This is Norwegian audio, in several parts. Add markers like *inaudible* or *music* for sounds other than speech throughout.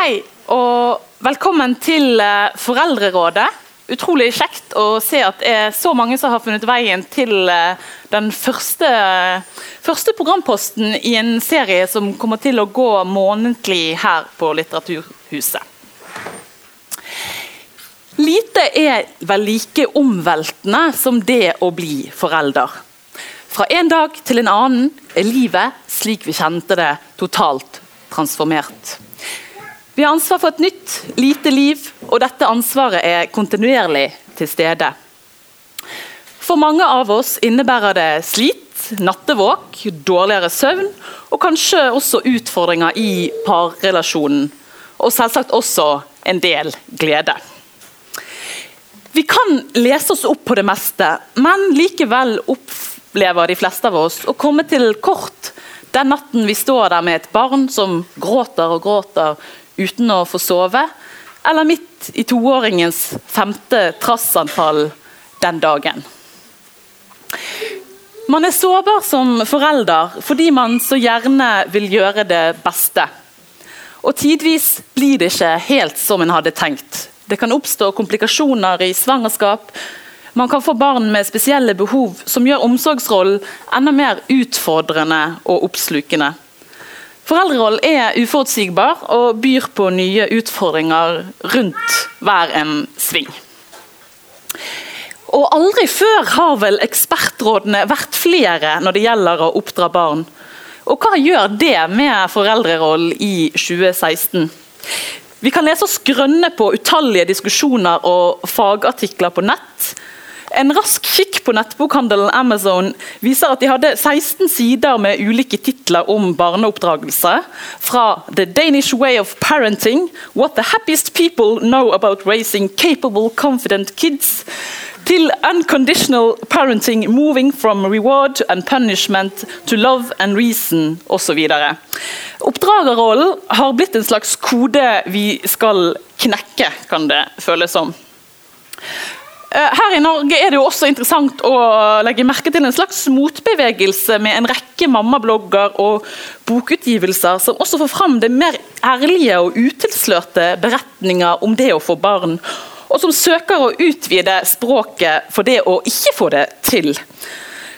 Hei, og velkommen til eh, Foreldrerådet. Utrolig kjekt å se at det er så mange som har funnet veien til eh, den første, første programposten i en serie som kommer til å gå månedlig her på Litteraturhuset. Lite er vel like omveltende som det å bli forelder. Fra en dag til en annen er livet slik vi kjente det, totalt transformert. Vi har ansvar for et nytt, lite liv, og dette ansvaret er kontinuerlig til stede. For mange av oss innebærer det slit, nattevåk, dårligere søvn og kanskje også utfordringer i parrelasjonen. Og selvsagt også en del glede. Vi kan lese oss opp på det meste, men likevel opplever de fleste av oss å komme til kort den natten vi står der med et barn som gråter og gråter uten å få sove, eller midt i toåringens femte trassanfall den dagen. Man er sårbar som forelder fordi man så gjerne vil gjøre det beste. Og Tidvis blir det ikke helt som en hadde tenkt. Det kan oppstå komplikasjoner i svangerskap. Man kan få barn med spesielle behov som gjør omsorgsrollen enda mer utfordrende og oppslukende. Foreldrerollen er uforutsigbar og byr på nye utfordringer rundt hver en sving. Og Aldri før har vel ekspertrådene vært flere når det gjelder å oppdra barn. Og hva gjør det med foreldrerollen i 2016? Vi kan lese oss grønne på utallige diskusjoner og fagartikler på nett. En rask kikk på nettbokhandelen Amazon viser at de hadde 16 sider med ulike titler om barneoppdragelse. Fra The Danish Way of Parenting, What the Happiest People Know About Raising Capable Confident Kids, til Unconditional Parenting, Moving from Reward and Punishment to Love and Reason osv. Oppdragerrollen har blitt en slags kode vi skal knekke, kan det føles som. Eh, her i Norge er det jo også interessant å legge merke til en slags motbevegelse med en rekke mammablogger og bokutgivelser som også får fram det mer ærlige og utilslørte beretninger om det å få barn. Og som søker å utvide språket for det å ikke få det til.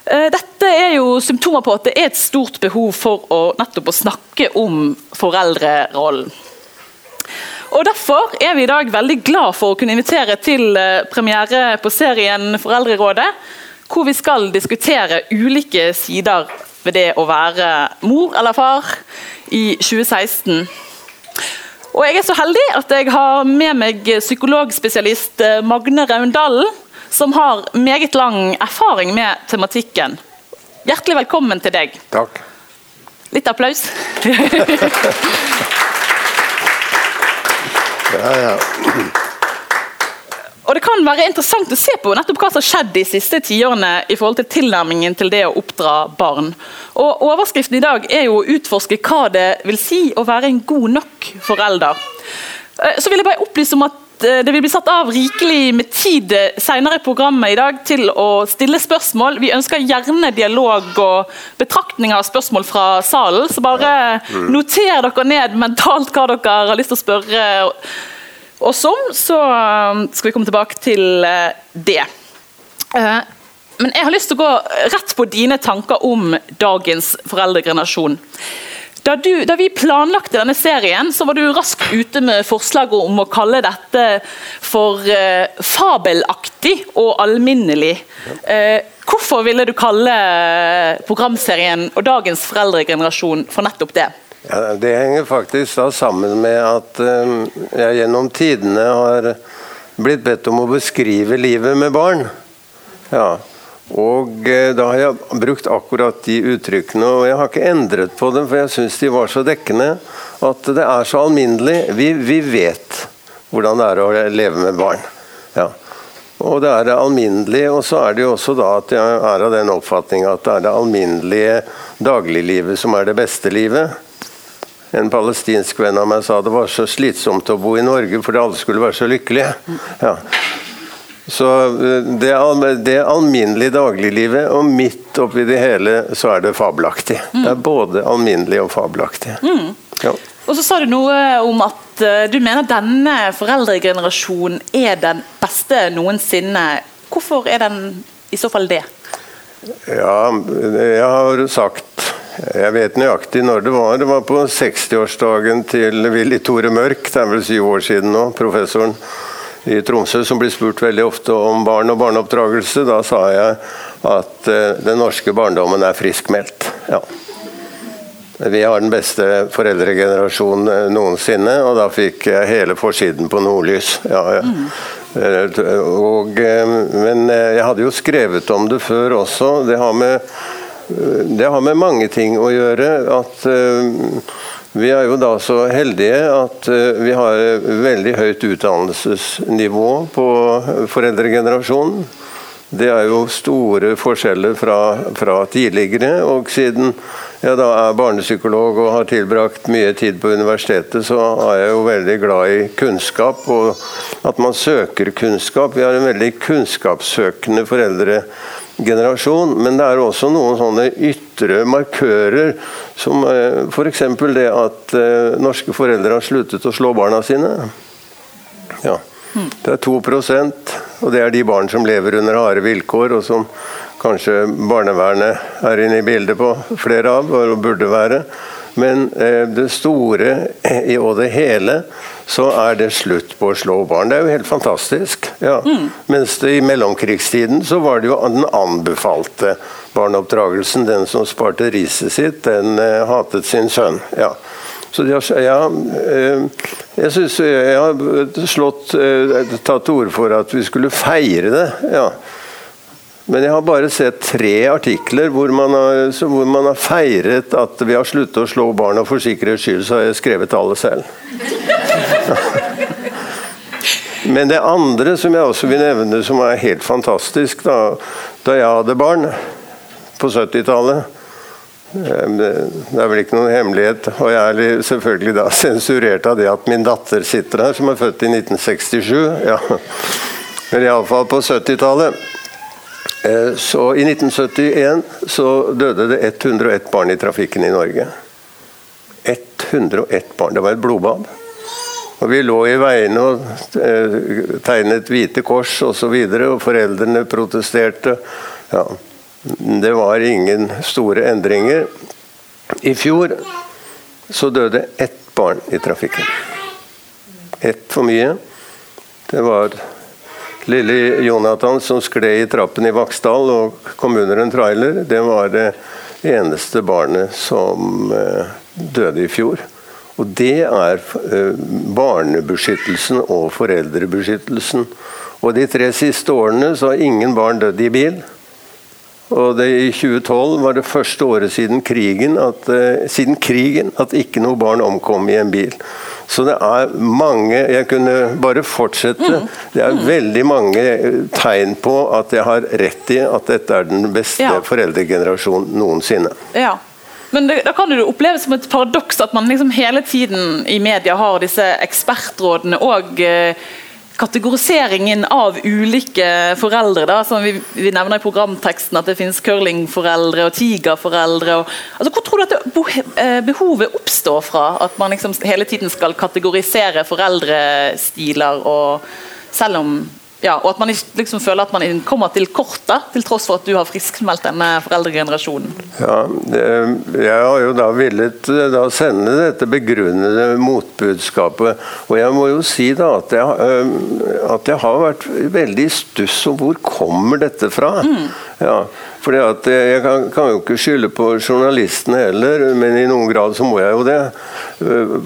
Eh, dette er jo symptomer på at det er et stort behov for å nettopp å snakke om foreldrerollen. Og Derfor er vi i dag veldig glad for å kunne invitere til eh, premiere på serien Foreldrerådet, hvor vi skal diskutere ulike sider ved det å være mor eller far i 2016. Og Jeg er så heldig at jeg har med meg psykologspesialist eh, Magne Raundalen, som har meget lang erfaring med tematikken. Hjertelig velkommen til deg. Takk. Litt applaus. *laughs* Ja, ja. Og Det kan være interessant å se på nettopp hva som har skjedd de siste tiårene i forhold til tilnærmingen til det å oppdra barn. Og Overskriften i dag er jo å utforske hva det vil si å være en god nok forelder. Eh, så vil jeg bare opplyse om at det vil bli satt av rikelig med tid senere i programmet i dag til å stille spørsmål. Vi ønsker gjerne dialog og betraktninger av spørsmål fra salen. Så bare noter dere ned mentalt hva dere har lyst til å spørre oss om, så um, skal vi komme tilbake til uh, det. Men jeg har lyst til å gå rett på dine tanker om dagens foreldregenerasjon. Da, du, da, vi planlagte denne serien, så var du raskt ute med forslaget om å kalle dette for eh, fabelaktig og alminnelig. Eh, hvorfor ville du kalle programserien og dagens foreldregenerasjon for nettopp det? Ja, det henger faktisk da sammen med at eh, jeg gjennom tidene har blitt bedt om å beskrive livet med barn. Ja. Og uh, da har jeg brukt akkurat de uttrykkene, og jeg har ikke endret på dem, for jeg syns de var så dekkende. At det er så alminnelig. Vi, vi vet hvordan det er å leve med barn. Ja. Og det er det alminnelige, og så er det jo også da at jeg er av den oppfatning at det er det alminnelige dagliglivet som er det beste livet. En palestinsk venn av meg sa det var så slitsomt å bo i Norge fordi alle skulle være så lykkelige. Ja. Så eh, det, det alminnelige dagliglivet, og midt oppi det hele så er det fabelaktig. Mm. Det er både alminnelig og fabelaktig. Mm. Ja. Og så sa du noe om at uh, du mener denne foreldregenerasjonen er den beste noensinne. Hvorfor er den i så fall det? Ja, jeg har sagt Jeg vet nøyaktig når det var. Det var på 60-årsdagen til Willy Tore Mørk, det er vel syv år siden nå, professoren i Tromsø, som blir spurt veldig ofte om barn og barneoppdragelse. Da sa jeg at uh, den norske barndommen er friskmeldt. Ja. Vi har den beste foreldregenerasjonen eh, noensinne, og da fikk jeg hele forsiden på Nordlys. Ja, ja. Mm. Og, eh, men jeg hadde jo skrevet om det før også. Det har med, det har med mange ting å gjøre. At vi er jo da så heldige at vi har veldig høyt utdannelsesnivå på foreldregenerasjonen. Det er jo store forskjeller fra, fra tidligere. Og siden jeg da er barnepsykolog og har tilbrakt mye tid på universitetet, så er jeg jo veldig glad i kunnskap og at man søker kunnskap. Vi har en veldig kunnskapssøkende foreldregenerasjon, men det er også noen sånne ytre markører, som eh, f.eks. det at eh, norske foreldre har sluttet å slå barna sine. Ja. Det er 2% og det er de barn som lever under harde vilkår, og som kanskje barnevernet er inne i bildet på flere av, og burde være. Men eh, det store i og det hele, så er det slutt på å slå barn. Det er jo helt fantastisk. Ja. Mm. Mens det i mellomkrigstiden så var det jo den anbefalte barneoppdragelsen. Den som sparte riset sitt, den eh, hatet sin sønn. Ja. Så har, ja, eh, jeg syns jeg har slått, eh, tatt til orde for at vi skulle feire det. ja. Men jeg har bare sett tre artikler hvor man, har, hvor man har feiret at vi har sluttet å slå barn, og for sikkerhets skyld så har jeg skrevet alle selv. *laughs* Men det andre som jeg også vil nevne, som er helt fantastisk Da, da jeg hadde barn på 70-tallet det er vel ikke noen hemmelighet, og jeg er selvfølgelig da *laughs* sensurert av det at min datter sitter her, som er født i 1967. Ja. Men iallfall på 70-tallet. Eh, så I 1971 så døde det 101 barn i trafikken i Norge. 101 barn. Det var et blodbad. Og Vi lå i veiene og eh, tegnet hvite kors osv., og, så videre, og foreldrene protesterte. Ja. Det var ingen store endringer. I fjor så døde ett barn i trafikken. Ett for mye. Det var lille Jonathan som skled i trappen i Vaksdal og kom under en trailer. Det var det eneste barnet som eh, døde i fjor. Og det er eh, barnebeskyttelsen og foreldrebeskyttelsen. Og de tre siste årene så har ingen barn dødd i bil. Og det, I 2012 var det første året siden krigen, at, uh, siden krigen at ikke noe barn omkom i en bil. Så det er mange Jeg kunne bare fortsette. Mm. Det er mm. veldig mange eh, tegn på at jeg har rett i at dette er den beste ja. foreldregenerasjonen noensinne. Ja. Men det, da kan du oppleve som et paradoks at man liksom hele tiden i media har disse ekspertrådene og uh, kategoriseringen av ulike foreldre. Da, som vi, vi, nevner i programteksten at det finnes curlingforeldre og tigerforeldre. Og, altså, hvor tror du at eh, behovet oppstår fra? At man liksom hele tiden skal kategorisere foreldrestiler, og selv om ja, og at man liksom føler at man kommer til kort, da, til tross for at du har friskmeldt denne foreldregenerasjonen. Ja, Jeg har jo da villet eh, da sende dette begrunnede motbudskapet. Og jeg må jo si da at jeg, eh, at jeg har vært veldig i stuss om hvor kommer dette fra. Mm. Ja, fordi at Jeg kan, kan, jo ikke skylde på journalistene heller, men i noen grad så må jeg jo det.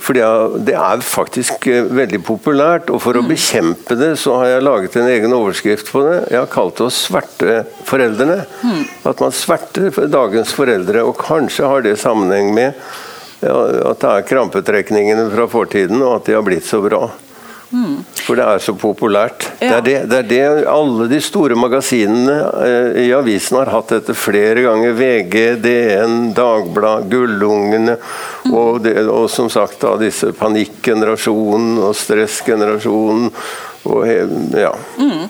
Fordi fordi Det er faktisk eh, veldig populært, og for å mm. bekjempe det så har jeg laget en egen overskrift på det. Jeg har kalt det å sverte foreldrene. Mm. At man sverter dagens foreldre, og kanskje har det sammenheng med at det er krampetrekningene fra fortiden, og at de har blitt så bra. Mm. For det er så populært. Ja. Det, er det, det, er det, Alle de store magasinene eh, i avisen har hatt dette flere ganger. VG, DN, Dagblad, Gullungene. Mm. Og, og, som sagt da disse panikkgenerasjonen og stressgenerasjonen. Og, ja. Mm.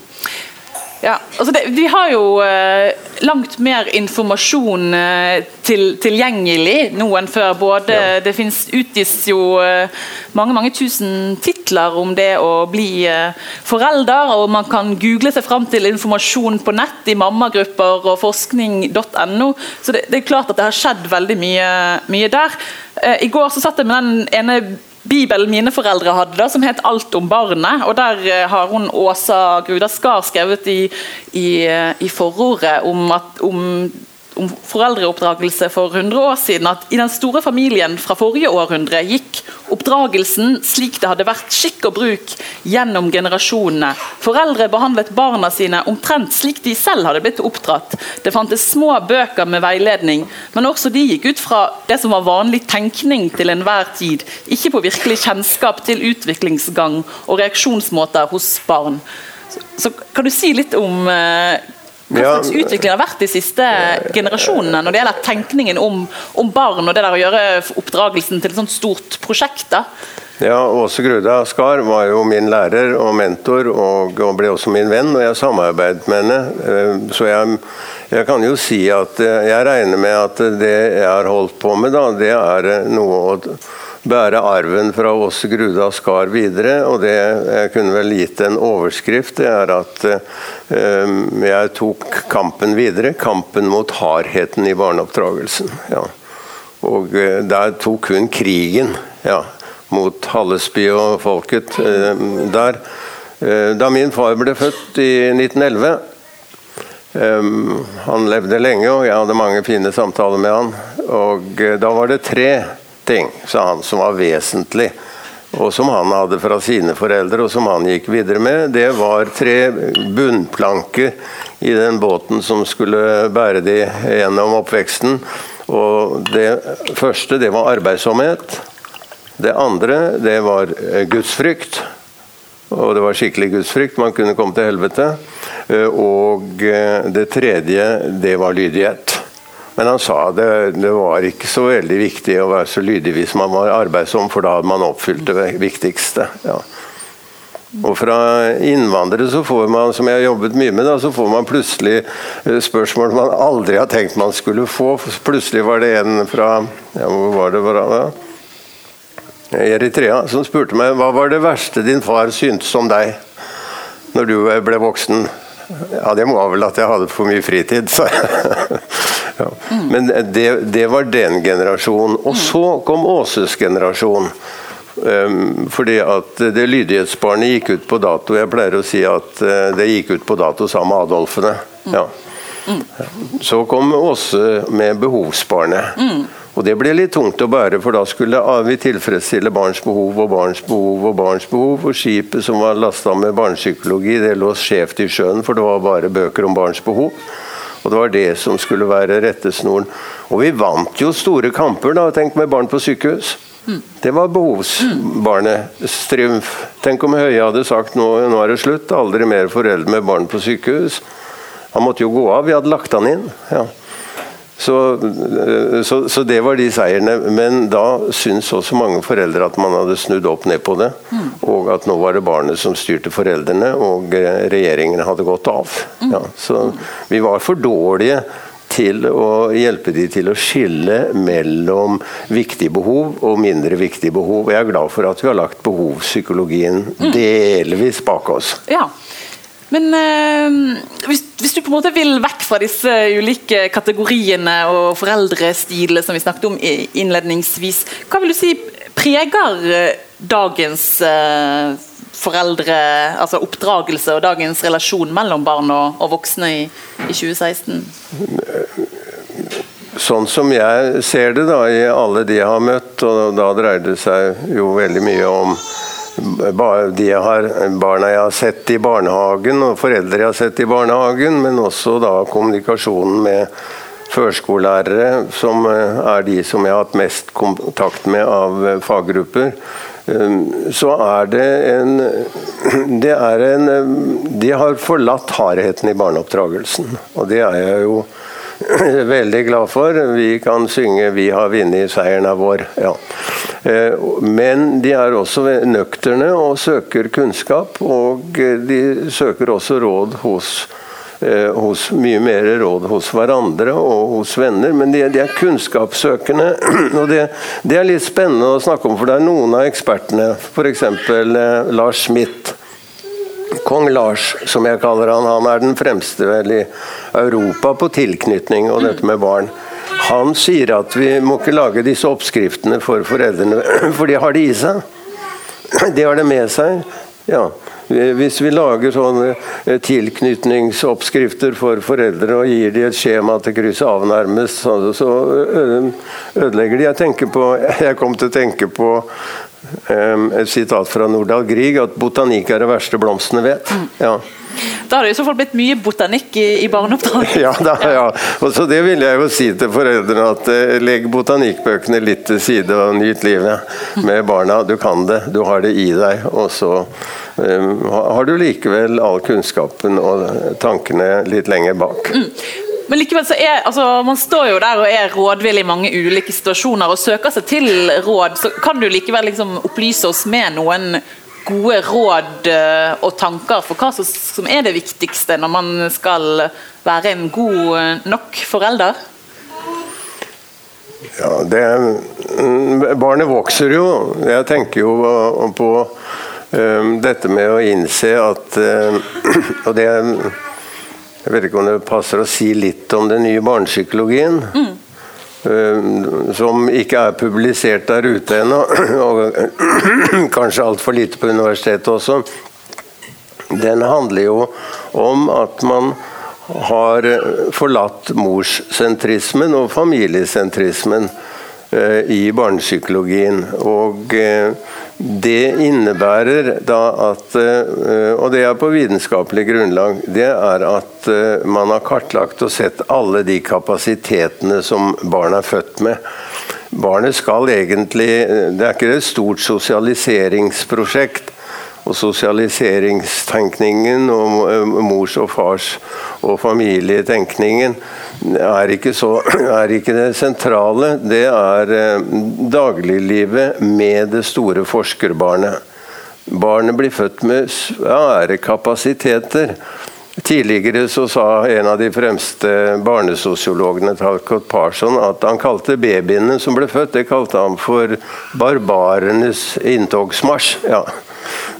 Ja altså vi har jo eh langt mer informasjon eh, til, tilgjengelig nå enn før. Både, ja. Det finnes, utgis jo eh, mange mange tusen titler om det å bli eh, forelder, og man kan google seg fram til informasjon på nett i mammagrupper og forskning.no. Så det, det, er klart at det har skjedd veldig mye, mye der. I går så satt jeg med den ene Bibelen mine foreldre hadde, da, som het 'Alt om barnet'. og Der eh, har hun Åsa Gruda Skar skrevet i, i, eh, i forordet om, at, om om foreldreoppdragelse for 100 år siden at i den store familien fra forrige århundre gikk oppdragelsen slik det hadde vært skikk og bruk gjennom generasjonene. Foreldre behandlet barna sine omtrent slik de selv hadde blitt oppdratt. Det fantes små bøker med veiledning, men også de gikk ut fra det som var vanlig tenkning til enhver tid, ikke på virkelig kjennskap til utviklingsgang og reaksjonsmåter hos barn. Så, så kan du si litt om eh, hva slags ja, utvikling har vært de siste generasjonene når det gjelder tenkningen om, om, barn og det der å gjøre oppdragelsen til et sånt stort prosjekt? da? Ja, Åse Gruda Skar var jo min lærer og mentor, og, og ble også min venn. Og jeg samarbeidet med henne. Eh, så jeg, jeg, kan jo si at eh, jeg regner med at det jeg har holdt på med, da, det er eh, noe å bære arven fra Åse Gruda Skar videre. Og det jeg kunne vel gitt en overskrift, det er at jeg tok kampen videre. Kampen mot hardheten i barneoppdragelsen. Ja. Og der tok hun krigen ja, mot Hallesby og folket uh, der. da min far ble født i 1911 um, Han levde lenge, og jeg hadde mange fine samtaler med han. Og da var det tre ting, sa han, som var vesentlig. Og som han hadde fra sine foreldre, og som han gikk videre med. Det var tre bunnplanker i den båten som skulle bære de gjennom oppveksten. Og det første, det var arbeidsomhet. Det andre, det var gudsfrykt. Og det var skikkelig gudsfrykt. Man kunne komme til helvete. Og det tredje, det var lydighet. Men han sa det, det var ikke så veldig viktig å være så lydig hvis man var arbeidsom, for da hadde man oppfylt det viktigste. Ja. Og fra innvandrere så får man, som jeg har jobbet mye med, da, så får man plutselig eh, spørsmål man aldri har tenkt man skulle få. Plutselig var det en fra ja, hvor var det Eritrea som spurte meg hva var det verste din far syntes om deg når du ble voksen. Ja, det må vel at jeg hadde for mye fritid, sa jeg. *laughs* Ja. Men det, det, var den generasjonen. Og så kom Åses generasjon. Um, fordi at det lydighetsbarnet gikk ut på dato. Jeg pleier å si at uh, det gikk ut på dato sammen med Adolfene. Ja. Så kom Åse med behovsbarnet. Og Det ble litt tungt å bære, for da skulle vi tilfredsstille barns behov og barns behov og barns behov. Og skipet som var lasta med barnepsykologi, det lå skjevt i sjøen, for det var bare bøker om barns behov. Og det var det som skulle være rettesnoren. Og vi vant jo store kamper, da. Tenk med barn på sykehus. Mm. Det var behovsbarnets triumf. Tenk om Høie hadde sagt nå, nå er det slutt, aldri mer foreldre med barn på sykehus. Han måtte jo gå av, vi hadde lagt han inn. Ja. Så, eh, så, så, det var de seierne. Men da syntes også mange foreldre at man hadde snudd opp ned på det. Mm. Og at nå var det barnet som styrte foreldrene, og regjeringen hadde gått av. Mm. Ja, så vi var for dårlige til å hjelpe de til å skille mellom viktige behov og mindre viktige behov. Jeg er glad for at vi har lagt behovspsykologien mm. delvis bak oss. Ja, men øh, hvis, hvis, du på en måte vil vekk fra disse ulike kategoriene og foreldrestilene som vi snakket om innledningsvis, hva vil du si preger eh, dagens øh, foreldre, altså oppdragelse og dagens relasjon mellom barn og, og voksne i, i 2016? Sånn som jeg ser det da, i alle de jeg har møtt, og da dreier det seg jo veldig mye om de har, barna jeg har sett i barnehagen, og foreldre jeg har sett i barnehagen, men også da kommunikasjonen med førskolelærere, som eh, er de som jeg har hatt mest kontakt med av eh, faggrupper. Eh, så er det en *clears throat* Det er en De har forlatt hardheten i barneoppdragelsen, og det er jeg jo *laughs* veldig glad for. Vi kan synge 'Vi har vunnet, seieren er vår'. Ja. Eh, men de er også nøkterne og søker kunnskap. Og de søker også råd hos eh, hos mye mer råd hos hverandre og hos venner, men de, de er kunnskapssøkende. *clears throat* og det, det, er litt spennende å snakke om, for det er noen av ekspertene, f.eks. Eh, Lars Smith Kong Lars, som jeg kaller han, han er den fremste vel i Europa på tilknytning og dette med barn. Han sier at vi må ikke lage disse oppskriftene for foreldrene, *clears throat* for de har det i seg. De har det med seg. Ja. Hvis vi lager sånne eh, tilknytningsoppskrifter for foreldre og gir dem et skjema til krysset av nærmest, så ødelegger de. Jeg, på, *laughs* jeg kom til å tenke på et sitat fra Nordahl Grieg, at botanikk er det verste blomstene vet. Ja. Da har det i så fall blitt mye botanikk i, i barneoppdraget. *laughs* Ja, da, ja. Og så det vil jeg jo si til foreldrene, at uh, legg botanikkbøkene litt til side og nyt livet med barna. Du kan det, du har det i deg. Og så um, har du likevel all kunnskapen og tankene litt lenger bak. Mm. Men likevel så er, altså, Man står jo der og er rådvill i mange ulike situasjoner og søker seg til råd. så Kan du likevel liksom opplyse oss med noen gode råd eh, og tanker for hva som er det viktigste når man skal være en god eh, nok forelder? Ja, det, er, Barnet vokser jo. Jeg tenker jo på um, dette med å innse at um, *clears throat* Og det Jeg vet ikke om det passer å si litt om den nye barnepsykologien. Mm. Eh, som ikke er publisert der ute ennå, *clears throat* og *clears throat* kanskje altfor lite på universitetet også, den handler jo om at man har forlatt morssentrismen og familiesentrismen eh, i barnepsykologien. Og eh, det innebærer da at eh, Og det er på vitenskapelig grunnlag. Det er at eh, man har kartlagt og sett alle de kapasitetene som barn er født med. Barnet skal egentlig Det er ikke et stort sosialiseringsprosjekt og sosialiseringstenkningen og eh, mors og fars og familietenkningen er ikke, så, *clears throat* er ikke det sentrale. Det er eh, dagliglivet med det store forskerbarnet. Barnet blir født med svære kapasiteter. Tidligere så sa en av de fremste barnesosiologene Talcott Parson at han kalte babyene som ble født, det kalte han for barbarenes inntogsmarsj. Ja.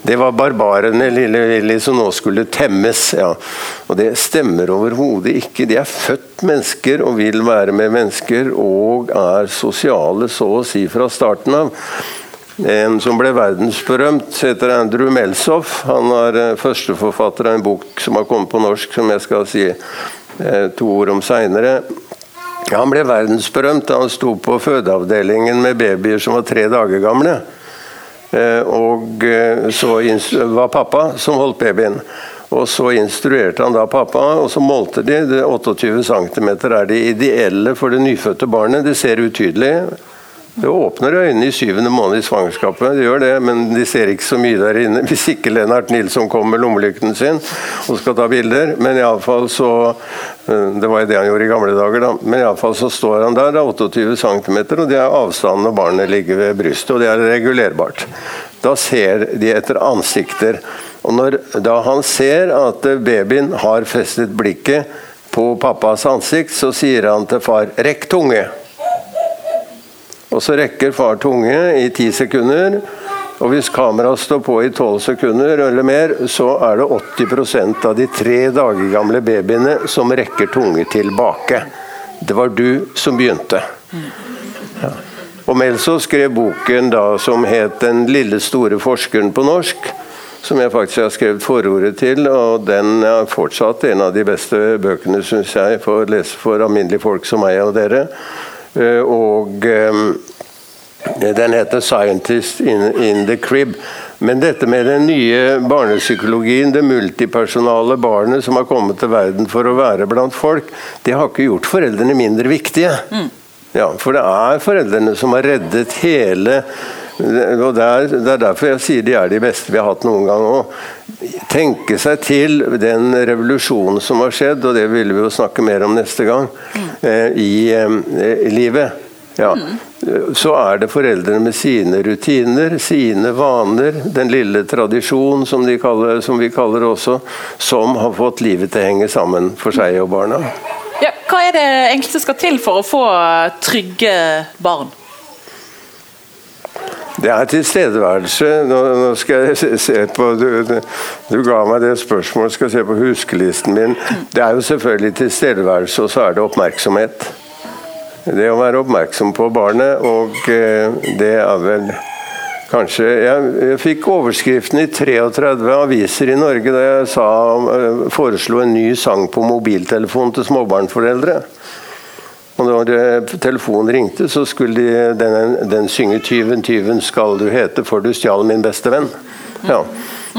Det var barbarene, lille Willy, som nå skulle temmes. Ja. Og det stemmer overhodet ikke. De er født mennesker og vil være med mennesker, og er sosiale så å si fra starten av. En som ble verdensberømt, heter Andrew Melsoff. Han er eh, førsteforfatter av en bok som har kommet på norsk, som jeg skal si eh, to ord om seinere. Han ble verdensberømt da han sto på fødeavdelingen med babyer som var tre dager gamle. Eh, og eh, så var pappa som holdt babyen. Og Så instruerte han da pappa, og så målte de. 28 cm er det ideelle for det nyfødte barnet. Det ser utydelig det åpner øynene i syvende måned i svangerskapet, det gjør det, men de ser ikke så mye der inne. *laughs* Hvis ikke Lennart Nilsson kommer med lommelykten sin og skal ta bilder. Men iallfall så eh, Det var jo det han gjorde i gamle dager, da. Men iallfall så står han der, det er 28 cm, og det er avstanden når barnet ligger ved brystet, og det er regulerbart. Da ser de etter ansikter. Og når da han ser at babyen har festet blikket på pappas ansikt, så sier han til far 'rekk tunge'. Og så rekker far tunge i ti sekunder. Og hvis kameraet står på i tolv sekunder eller mer, så er det 80% av de tre dager gamle babyene som rekker tunge tilbake. Det var du som begynte. Ja. Og Melso skrev boken da som het 'Den lille store forskeren' på norsk. Som jeg faktisk har skrevet forordet til, og den er fortsatt en av de beste bøkene, syns jeg, for å lese for alminnelige folk som meg og dere. Eh, og den heter 'Scientist in, the Crib'. Men dette med den nye barnepsykologien, det multipersonale barnet som har kommet til verden for å være blant folk, det har ikke gjort foreldrene mindre viktige. Mm. Ja, for det er foreldrene som har reddet hele og det det er, derfor jeg sier de er de beste vi har hatt noen gang òg. Tenke seg til den revolusjonen som har skjedd, og det vil vi jo snakke mer om neste gang, mm. eh, i, eh, i livet. Ja. Så er det foreldrene med sine rutiner, sine vaner, den lille tradisjon som, de kaller, som vi kaller det også, som har fått livet til å henge sammen for seg og barna. Ja, hva er det egentlig som skal til for å få trygge barn? Det er tilstedeværelse. Nå, nå skal jeg se på du, du, ga meg det spørsmålet, skal se på huskelisten min. Det er jo selvfølgelig tilstedeværelse, og så er det oppmerksomhet. Det å være oppmerksom på barnet, og eh, det er vel kanskje Jeg, jeg fikk overskriften i 33 aviser i Norge da jeg sa, eh, foreslo en ny sang på mobiltelefon til småbarnsforeldre. Og når eh, telefonen ringte, så skulle de, den, den synge 'Tyven, tyven skal du hete, for du stjal min beste venn'. Ja,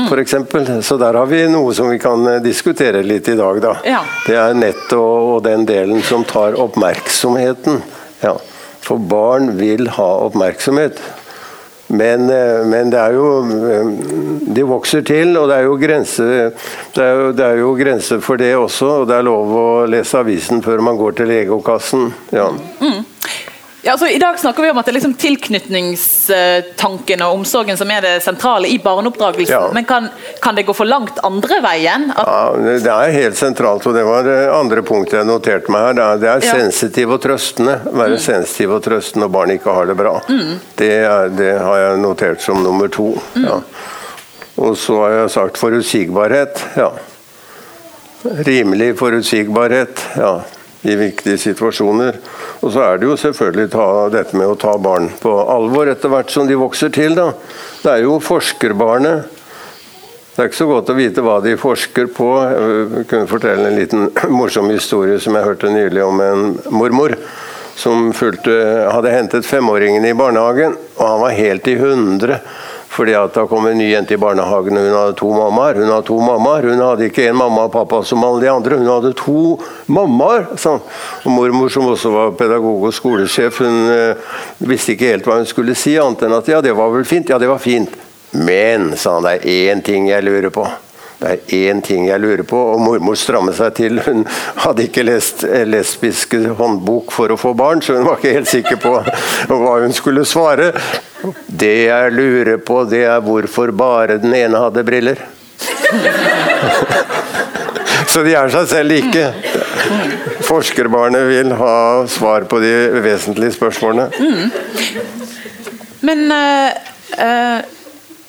for. Så der har vi noe som vi kan eh, diskutere litt i dag, da. Ja. Det er nettet og, og den delen som tar oppmerksomheten. Ja. For barn vil ha oppmerksomhet. Men, eh, men, det er jo eh, De vokser til, og det er jo grenser det er jo, det er jo grenser for det også. Og det er lov å lese avisen før man går til legokassen. Ja. Mm. Ja, altså, I dag snakker vi om at det er liksom tilknytningstanken og omsorgen som er det sentrale i barneoppdragelsen. Ja. Men kan, kan, det gå for langt andre veien? At... Ja, Det er helt sentralt, og det var det andre punktet jeg noterte meg her. Det er, det er ja. sensitiv og trøstende. Være mm. sensitiv og trøstende når barn ikke har det bra. Mm. Det, er, det, har jeg notert som nummer to. Mm. Ja. Og så har jeg sagt forutsigbarhet. Ja. Rimelig forutsigbarhet. Ja i viktige situasjoner. Og så er det jo selvfølgelig ta, dette med å ta barn på alvor etter hvert som de vokser til. Da. Det er jo forskerbarnet. Det er ikke så godt å vite hva de forsker på. Jeg kunne fortelle en liten *clears throat* morsom historie som jeg hørte nylig om en mormor som fulgte, hadde hentet femåringen i barnehagen, og han var helt i hundre fordi at da kom en ny jente i barnehagen, og hun hadde to mammaer. Hun hadde to mammaer. Hun hadde ikke en mamma og pappa som alle de andre, hun hadde to mammaer. Sånn. Og mormor, som også var pedagog og skolesjef, hun øh, visste ikke helt hva hun skulle si, annet enn at ja, det var vel fint. Ja, det var fint. Men, sa han, det er én ting jeg lurer på. Det er én ting jeg lurer på, og mormor strammet seg til. Hun hadde ikke lest lesbiske håndbok for å få barn, så hun var ikke helt sikker på hva hun skulle svare. Det jeg lurer på, det er hvorfor bare den ene hadde briller. Så de er seg selv like. Forskerbarnet vil ha svar på de vesentlige spørsmålene. Mm. Men uh, uh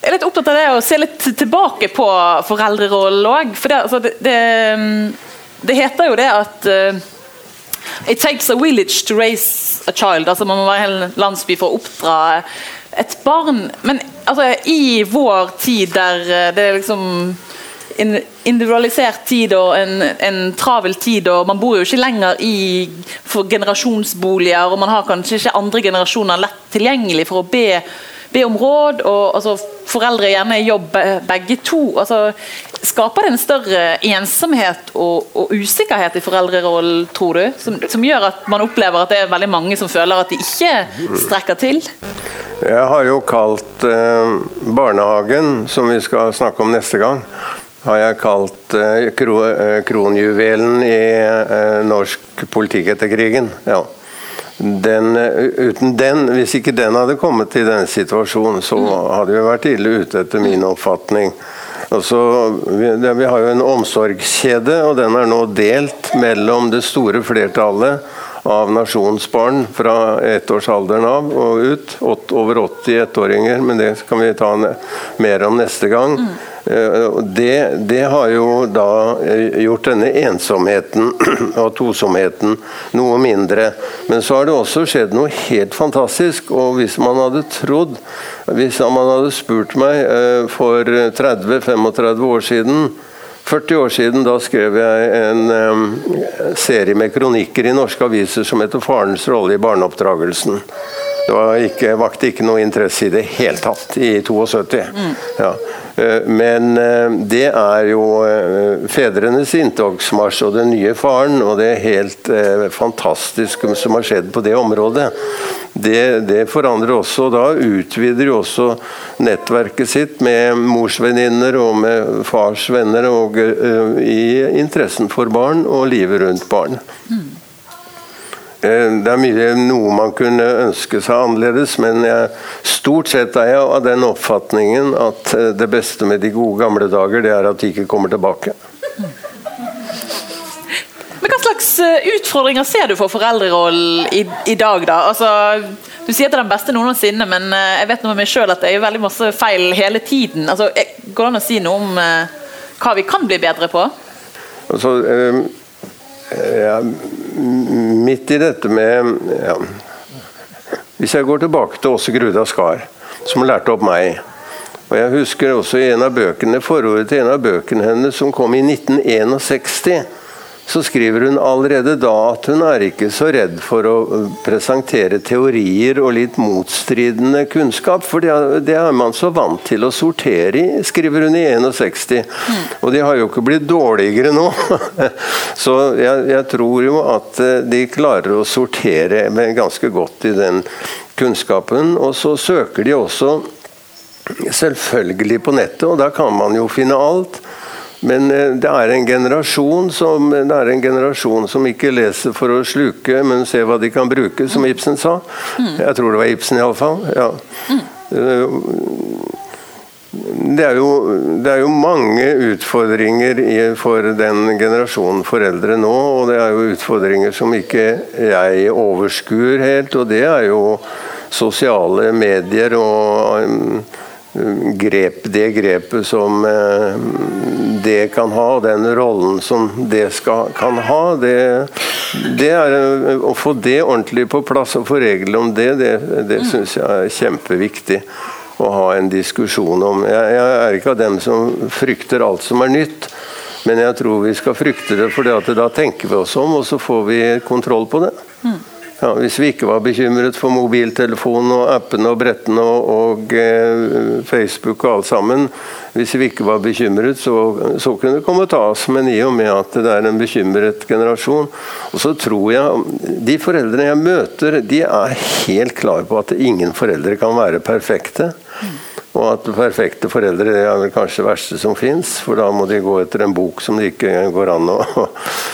er litt opptatt av det å se litt tilbake på foreldrerollen òg. For det, altså, det, det, det, heter jo det at uh, It takes a village to raise a child. Altså Man må være en landsby for å oppdra et barn. Men altså, i vår tid der eh, det er liksom en individualisert tid og en, en, travel tid, og man bor jo ikke lenger i generasjonsboliger, og man har kanskje ikke andre generasjoner lett tilgjengelig for å be be om råd, og altså, foreldre gjerne i jobb begge to. Altså, skaper det en større ensomhet og, og usikkerhet i foreldrerollen, tror du? Som, som, gjør at man opplever at det er veldig mange som føler at de ikke strekker til? Jeg har jo kalt eh, barnehagen, som vi skal snakke om neste gang, har jeg kalt eh, eh, kronjuvelen i eh, norsk politikk etter krigen. Ja den, uten den, hvis ikke den hadde kommet i denne situasjonen, så hadde vi vært ille ute, etter min oppfatning. Altså, vi, vi har jo en omsorgskjede, og den er nå delt mellom det store flertallet av nasjonsbarn fra ettårsalderen av og ut. over 80 ettåringer, men det kan vi ta mer om neste gang. Mm. Det, det, har jo da eh, gjort denne ensomheten *clears throat* og tosomheten noe mindre. Men så har det også skjedd noe helt fantastisk. Og hvis man hadde trodd Hvis man hadde spurt meg eh, for 30-35 år siden 40 år siden da skrev jeg en um, serie med kronikker i norske aviser som heter 'Farens rolle i barneoppdragelsen'. Det var ikke, vakte ikke noe interesse i det hele tatt i 72. Mm. Ja. Eh, men eh, det er jo eh, fedrenes inntogsmarsj og den nye faren, og det er helt fantastisk som har skjedd på det området. Det, det forandrer også, da utvider jo også nettverket sitt med morsvenninner og med fars venner, og i interessen for barn og livet rundt barn. Mm. Eh, det er mye, noe man kunne ønske seg annerledes, men jeg, stort sett er jeg av den oppfatningen at eh, det beste med de gode gamle dager, det er at de ikke kommer tilbake. Men Hva slags eh, utfordringer ser du for foreldrerollen i, i, dag? da? Altså, du sier at det er den beste noensinne, men jeg vet noe med meg selv at det er veldig masse feil hele tiden. Altså, går det an å si noe om hva vi kan bli bedre på? Altså, ja, midt i dette med ja, Hvis jeg går tilbake til Åse Gruda Skar, som lærte opp meg og Jeg husker også i en av bøkene, forordet til en av bøkene hennes som kom i 1961 så skriver hun allerede da at hun er ikke så redd for å øh, presentere teorier og litt motstridende kunnskap, for det er man så vant til å sortere i, skriver hun i 61. Mm. Og de har jo ikke blitt dårligere nå. *laughs* så jeg, jeg, tror jo at øh, de klarer å sortere ganske godt i den kunnskapen. Og så søker de også selvfølgelig på nettet, og da kan man jo finne alt. Men eh, det er, som, det er en generasjon som ikke leser for å sluke, men se hva de kan bruke, som Ibsen sa. Jeg tror det var Ibsen, iallfall. Ja. Eh, det er, jo, det er jo mange utfordringer for den generasjonen foreldre nå, og det er jo utfordringer som ikke jeg overskuer helt, og det er jo sosiale medier og grep, det grepet som eh, det kan ha, og den rollen som det skal, kan ha, det, det er eh, Å få det ordentlig på plass og få regler om det, det, det mm. syns jeg er kjempeviktig å ha en diskusjon om. Jeg, jeg, er ikke av dem som frykter alt som er nytt, men jeg tror vi skal frykte det, for da tenker vi oss om, og så får vi kontroll på det. Mm. Ja, hvis vi ikke var bekymret for mobiltelefonen og appene og brettene og, og eh, Facebook og alt sammen, hvis vi ikke var bekymret, så, så kunne det komme og ta oss. Men i og med at det er en bekymret generasjon. Og så tror jeg De foreldrene jeg møter, de er helt klare på at ingen foreldre kan være perfekte. Og at perfekte foreldre det er vel kanskje det verste som fins, for da må de gå etter en bok som det ikke går an å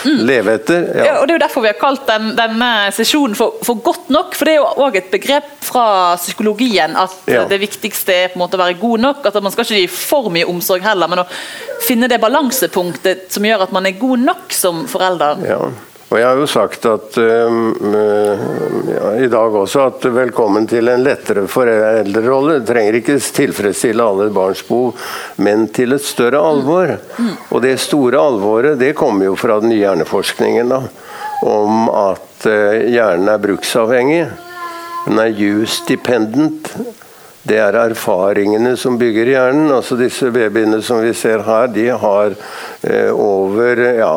mm. leve etter. Ja. ja. og Det er jo derfor vi har kalt den, denne sesjonen for, for, godt nok. For det er jo òg et begrep fra psykologien at ja. det viktigste er på en måte å være god nok. at Man skal ikke gi for mye omsorg heller, men å finne det balansepunktet som gjør at man er god nok som forelder. Ja. Og Jeg har jo sagt at uh, ja, i dag også at velkommen til en lettere foreldrerolle. Trenger ikke tilfredsstille alle barns behov, men til et større alvor. Og det store alvoret det kommer jo fra den nye hjerneforskningen. da, Om at uh, hjernen er bruksavhengig. Den er use dependent det er erfaringene som bygger hjernen. altså Disse babyene som vi ser her, de har eh, over, ja,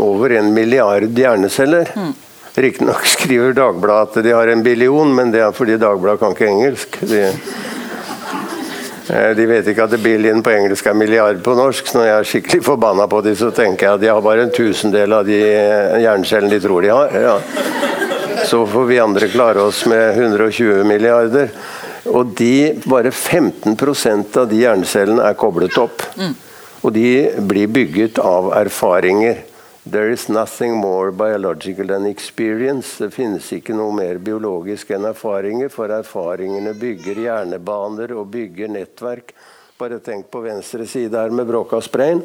over en milliard hjerneceller. Mm. Riktignok skriver Dagbladet at de har en billion, men det er fordi Dagbladet kan ikke engelsk. De, eh, de vet ikke at billion på engelsk er milliard på norsk, så når jeg er skikkelig forbanna på dem, så tenker jeg at de har bare en tusendel av de hjernecellene de tror de har. Ja. Så får vi andre klare oss med 120 milliarder. Og de, bare 15% av de hjernecellene er koblet opp. Mm. Og de blir bygget av erfaringer. There is nothing more biological than experience. Det finnes ikke noe mer biologisk enn erfaringer, for erfaringene bygger hjernebaner og bygger nettverk. Bare tenk på venstre side her med Brokas brain.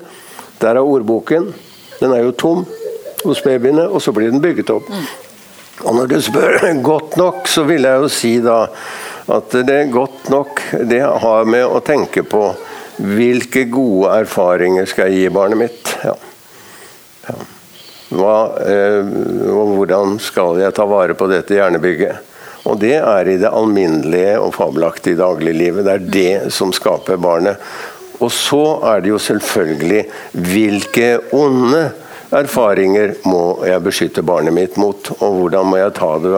Der er ordboken. Den er jo tom hos babyene, og så blir den bygget opp. Mm. Og når du spør *laughs* godt nok, så vil jeg jo si da at det er godt nok Det har med å tenke på hvilke gode erfaringer skal jeg gi barnet mitt. Ja. Ja. Hva, eh, og hvordan skal jeg ta vare på dette hjernebygget? Og det er i det alminnelige og fabelaktige dagliglivet. Det er det som skaper barnet. Og så er det jo selvfølgelig hvilke onde erfaringer må jeg beskytte barnet mitt mot? Og hvordan må jeg ta det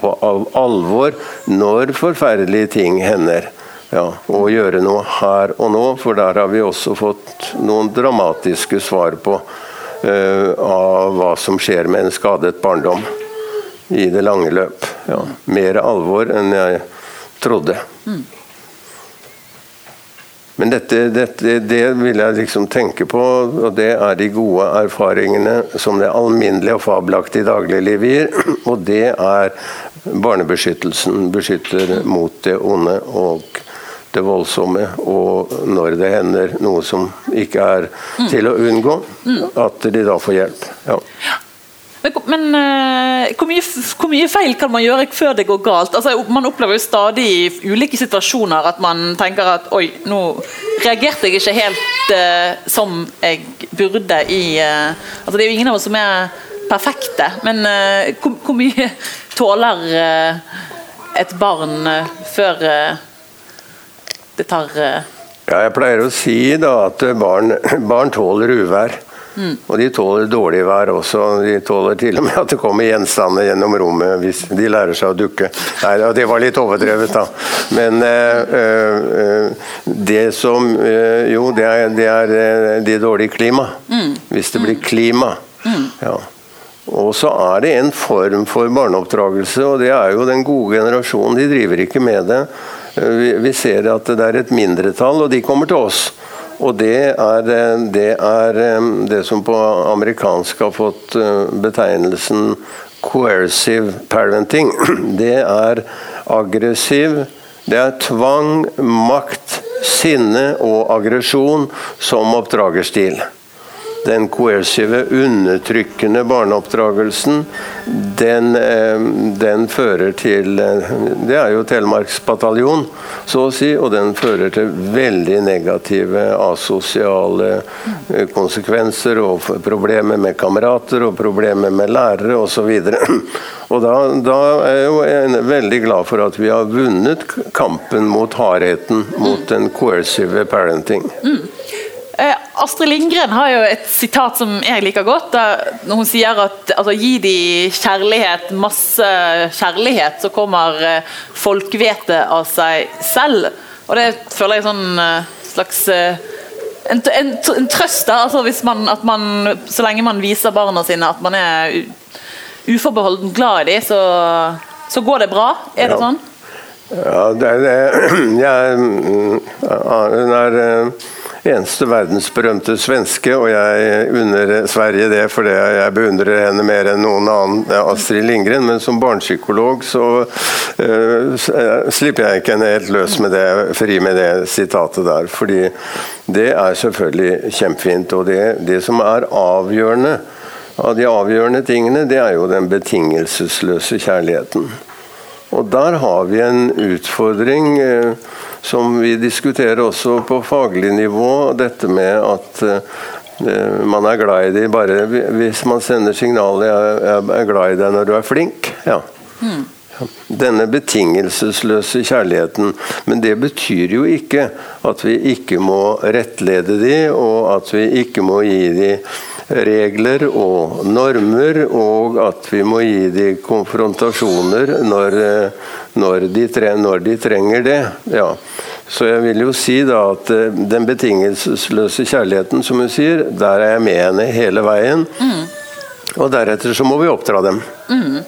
på alvor når forferdelige ting hender? Ja, og gjøre noe her og nå, for der har vi også fått noen dramatiske svar på uh, av hva som skjer med en skadet barndom i det lange løp. Ja, mer alvor enn jeg trodde. Mm. Men dette, dette, det vil jeg liksom tenke på, og det er de gode erfaringene som det alminnelige og fabelaktige dagliglivet gir. *clears throat* Og det er barnebeskyttelsen beskytter mot det onde og det voldsomme. Og når det hender noe som ikke er til å unngå, at de da får hjelp. Ja. Men, men uh, hvor, mye, hvor, mye, feil kan man gjøre før det går galt? Altså, man opplever jo stadig i ulike situasjoner at man tenker at oi, nå reagerte jeg ikke helt uh, som jeg burde i uh, altså, Det er jo ingen av oss som er perfekte, men hvor, hvor, mye *laughs* tåler et barn før det tar Ja, jeg pleier å si da at barn, barn tåler uvær. Mm. Og de tåler dårlig vær også. De tåler til og med at det kommer gjenstander gjennom rommet hvis de lærer seg å dukke. Nei, det var litt overdrevet, da. Men øh, øh, det som øh, Jo, det er, det er det dårlige klima. Mm. Hvis det blir klima. Mm. Ja. Og så er det en form for barneoppdragelse, og det er jo den gode generasjonen. De driver ikke med det. Vi, vi ser at det er et mindretall, og de kommer til oss. Og det er, eh, det er, eh, det som på amerikansk har fått eh, betegnelsen coercive parenting. *clears throat* Det er aggressiv. Det er tvang, makt, sinne og aggresjon som oppdragerstil den coercive, undertrykkende barneoppdragelsen, den, eh, den, fører til eh, Det er jo Telemarksbataljon, så å si, og den fører til veldig negative asosiale eh, konsekvenser og problemer med kamerater og problemer med lærere osv. *clears throat* Og da, da er jeg jo veldig glad for at vi har vunnet kampen mot hardheten, mot den coercive parenting. Mm. Eh, Astrid Lindgren har jo et sitat som jeg liker godt. når Hun sier at altså, gi de kjærlighet, masse kjærlighet, så kommer eh, folkevete av seg selv. Og det føler jeg sånn eh, slags en, en, en trøst da, altså hvis man, at man, så lenge man viser barna sine at man er uforbeholden glad i dem, så, så går det bra. Er det sånn? Ja, det er det. *clears throat* Jeg, mm, hun er eneste verdensberømte svenske, og jeg unner Sverige det fordi jeg beundrer henne mer enn noen annen, Astrid Lindgren. Men som barnepsykolog så uh, slipper jeg ikke henne helt løs med det, fri med det sitatet der. Fordi det er selvfølgelig kjempefint. Og det, det som er avgjørende av de avgjørende tingene, det er jo den betingelsesløse kjærligheten. Og der har vi en utfordring. Uh, som vi diskuterer også på faglig nivå. Dette med at uh, man er glad i dem bare hvis man sender signalet 'jeg er glad i deg når du er flink'. Ja. Mm. Denne betingelsesløse kjærligheten. Men det betyr jo ikke at vi ikke må rettlede dem, og at vi ikke må gi dem regler og normer, og at vi må gi dem konfrontasjoner når, eh, når, de, når de, trenger det. Ja. Så jeg vil jo si da at eh, den betingelsesløse kjærligheten, som hun sier, der er jeg med henne hele veien. Mm. Og deretter så må vi oppdra dem. Mm.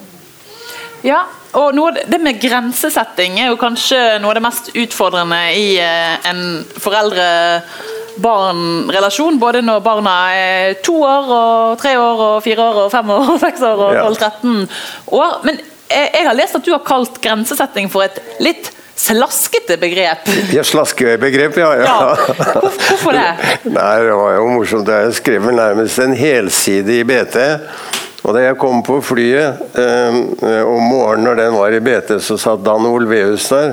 Ja, og noe, Det med grensesetting er jo kanskje noe av det mest utfordrende i eh, en foreldre barn-relasjon, både når barna er to år, og tre år, og fire år, og fem år, og seks år og 12-13 år. Men jeg har lest at du har kalt grensesetting for et litt slaskete begrep. Ja, slaskebegrep, ja. ja. ja. Hvorfor det? Nei, Det var jo morsomt. Jeg skrev nærmest en helside i BT. Og Da jeg kom på flyet eh, om morgenen når den var i BT, så satt Dan Olveus der.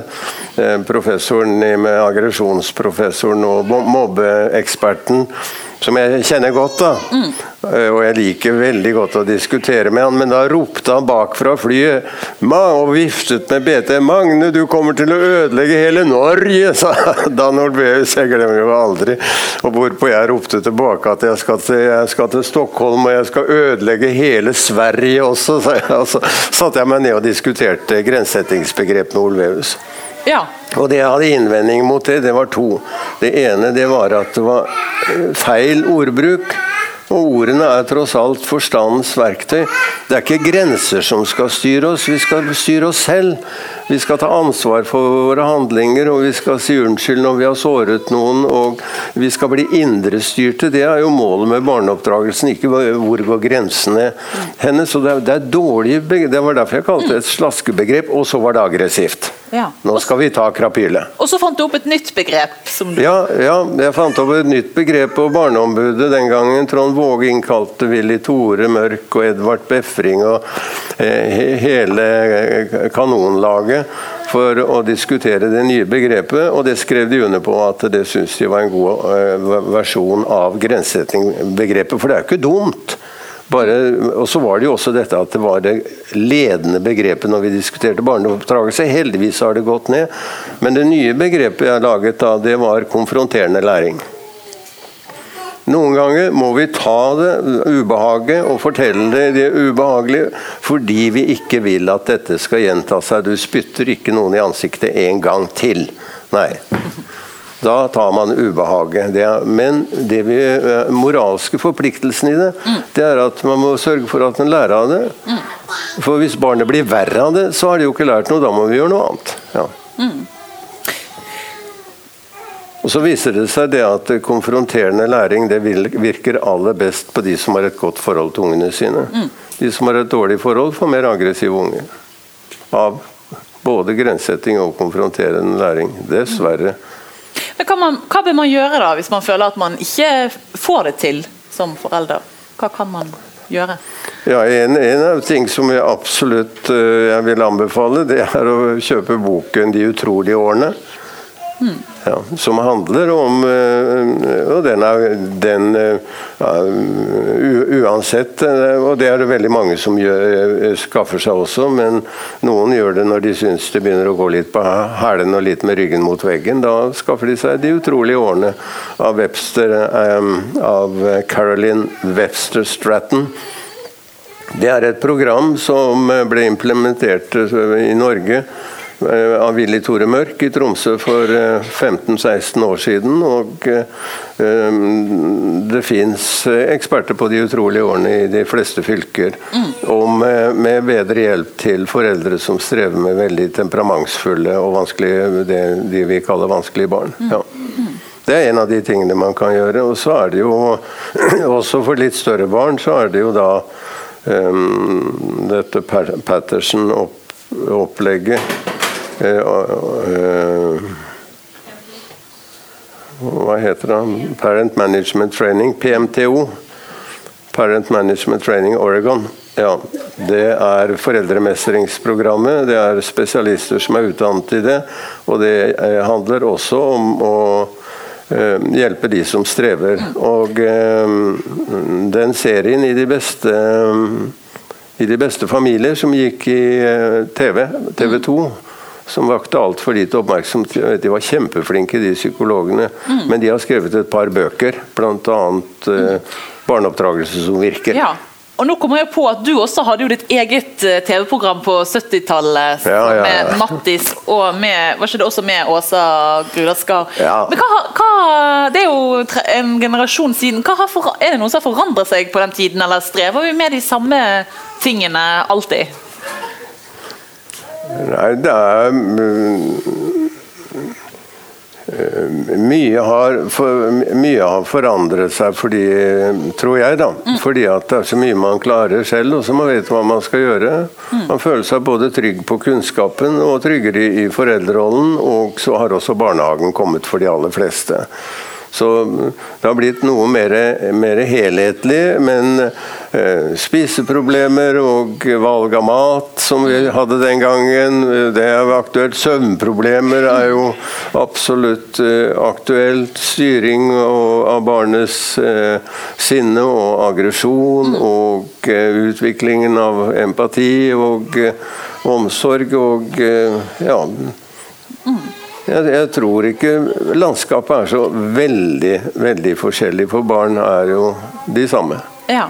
Eh, professoren med aggresjonsprofessoren og mobbeeksperten som jeg kjenner godt. da. Mm. Og jeg liker veldig godt å diskutere med han, men da ropte han bak fra flyet og viftet med BT. 'Magne, du kommer til å ødelegge hele Norge', *laughs* sa Dan Olveus. Jeg glemmer jo aldri. Og hvorpå jeg ropte tilbake at jeg skal, til, jeg skal til Stockholm, og jeg skal ødelegge hele Sverige også. Så jeg, så satte jeg meg ned og diskuterte grensesettingsbegrep med Olveus. Ja. Og det jeg hadde innvending mot det, det var to. Det ene det var at det var eh, feil ordbruk. Og ordene er tross alt forstandens verktøy. Det er ikke grenser som skal styre oss, vi skal styre oss selv. Vi skal ta ansvar for våre handlinger, og vi skal si unnskyld når vi har såret noen. Og vi skal bli indrestyrte. Det er jo målet med barneoppdragelsen, ikke hvor går grensene hennes. Så det er, dårlige Det var derfor jeg kalte det et slaskebegrep, og så var det aggressivt. Ja. Nå skal vi ta krapyle. Og så fant du opp et nytt begrep. Som du... Ja, ja, jeg fant opp et nytt begrep på Barneombudet den gangen. Trond Våge innkalte Willy Tore Mørk og Edvard Befring og eh, hele eh, kanonlaget for å diskutere det nye begrepet, og det skrev de under på at det syntes de var en god eh, versjon av grensesettingbegrepet, for det er jo ikke dumt. Bare, og så var det jo også dette at det var det ledende begrepet når vi diskuterte barneoppdragelse. Heldigvis har det gått ned. Men det nye begrepet jeg laget da, det var konfronterende læring. Noen ganger må vi ta det ubehaget og fortelle det, det ubehagelige fordi vi ikke vil at dette skal gjenta seg. Du spytter ikke noen i ansiktet en gang til. Nei. Da tar man ubehaget. Det er, men det vi, eh, moralske forpliktelsen i det, mm. det er at man må sørge for at en lærer av det. Mm. For hvis barnet blir verre av det, så har de jo ikke lært noe. Da må vi gjøre noe annet. Ja. Og Så viser det seg det at konfronterende læring det virker aller best på de som har et godt forhold til ungene sine. Mm. De som har et dårlig forhold, får mer aggressive unger. Av både grensesetting og konfronterende læring. Dessverre. Men man, hva bør man gjøre da, hvis man føler at man ikke får det til som forelder? Hva kan man gjøre? Ja, en, en av ting som jeg absolutt uh, jeg vil anbefale, det er å kjøpe boken 'De utrolige årene'. Mm. Ja, som handler om eh, Og den er den ja, uansett eh, Og det er det veldig mange som gjør, eh, skaffer seg også, men noen gjør det når de syns det begynner å gå litt på hælene og litt med ryggen mot veggen. Da skaffer de seg De utrolige årene av Webster, av Caroline Webster Stratton. Det er et program som ble implementert i Norge Eh, av Willy Tore Mørk i Tromsø for 15-16 eh, år siden. Og eh, det fins eksperter på de utrolige årene i de fleste fylker. Mm. Og med, med, bedre hjelp til foreldre som strever med veldig temperamentsfulle og vanskelige, det de vi kaller vanskelige barn. Mm. Ja. Det er en av de tingene man kan gjøre. Og så er det jo *clears throat* også for litt større barn, så er det jo da um, dette Patterson-opplegget Eh, eh, hva heter det? Parent Management Training, PMTO. Parent Management Training Oregon. Ja, Det er foreldremestringsprogrammet. Det er spesialister som er utdannet i det. Og det eh, handler også om å hjelpe de som strever. Og den serien i de beste i de beste familier som gikk i TV, TV 2 som vakte altfor lite oppmerksomhet. De var kjempeflinke, de psykologene. Mm. Men de har skrevet et par bøker, bl.a. Eh, 'Barneoppdragelse som virker'. Ja. Og nå kommer jeg på at Du også hadde jo ditt eget eh, TV-program på 70-tallet ja, ja, ja. med Mattis og med, var ikke det også med Åsa Grudaskar? Men hva, hva, Det er jo en generasjon siden. For, er det noen som har forandret seg på den tiden, eller strever vi med de samme tingene alltid? Nei, det er mye har, for, mye har, forandret seg fordi, tror jeg, da. Mm. Fordi at det er så mye man klarer selv, og så man vet hva man skal gjøre. Mm. Man føler seg både trygg på kunnskapen og tryggere i, i foreldrerollen. Og så har også barnehagen kommet for de aller fleste. Så det har blitt noe mer, mer helhetlig. Men eh, spiseproblemer og valg av mat, som vi hadde den gangen, det er aktuelt. Søvnproblemer er jo absolutt eh, aktuelt. Styring og, av barnets eh, sinne og aggresjon. Og eh, utviklingen av empati og omsorg og ja. Jeg, jeg, tror ikke landskapet er så veldig, veldig forskjellig, for barn er jo de samme. Ja.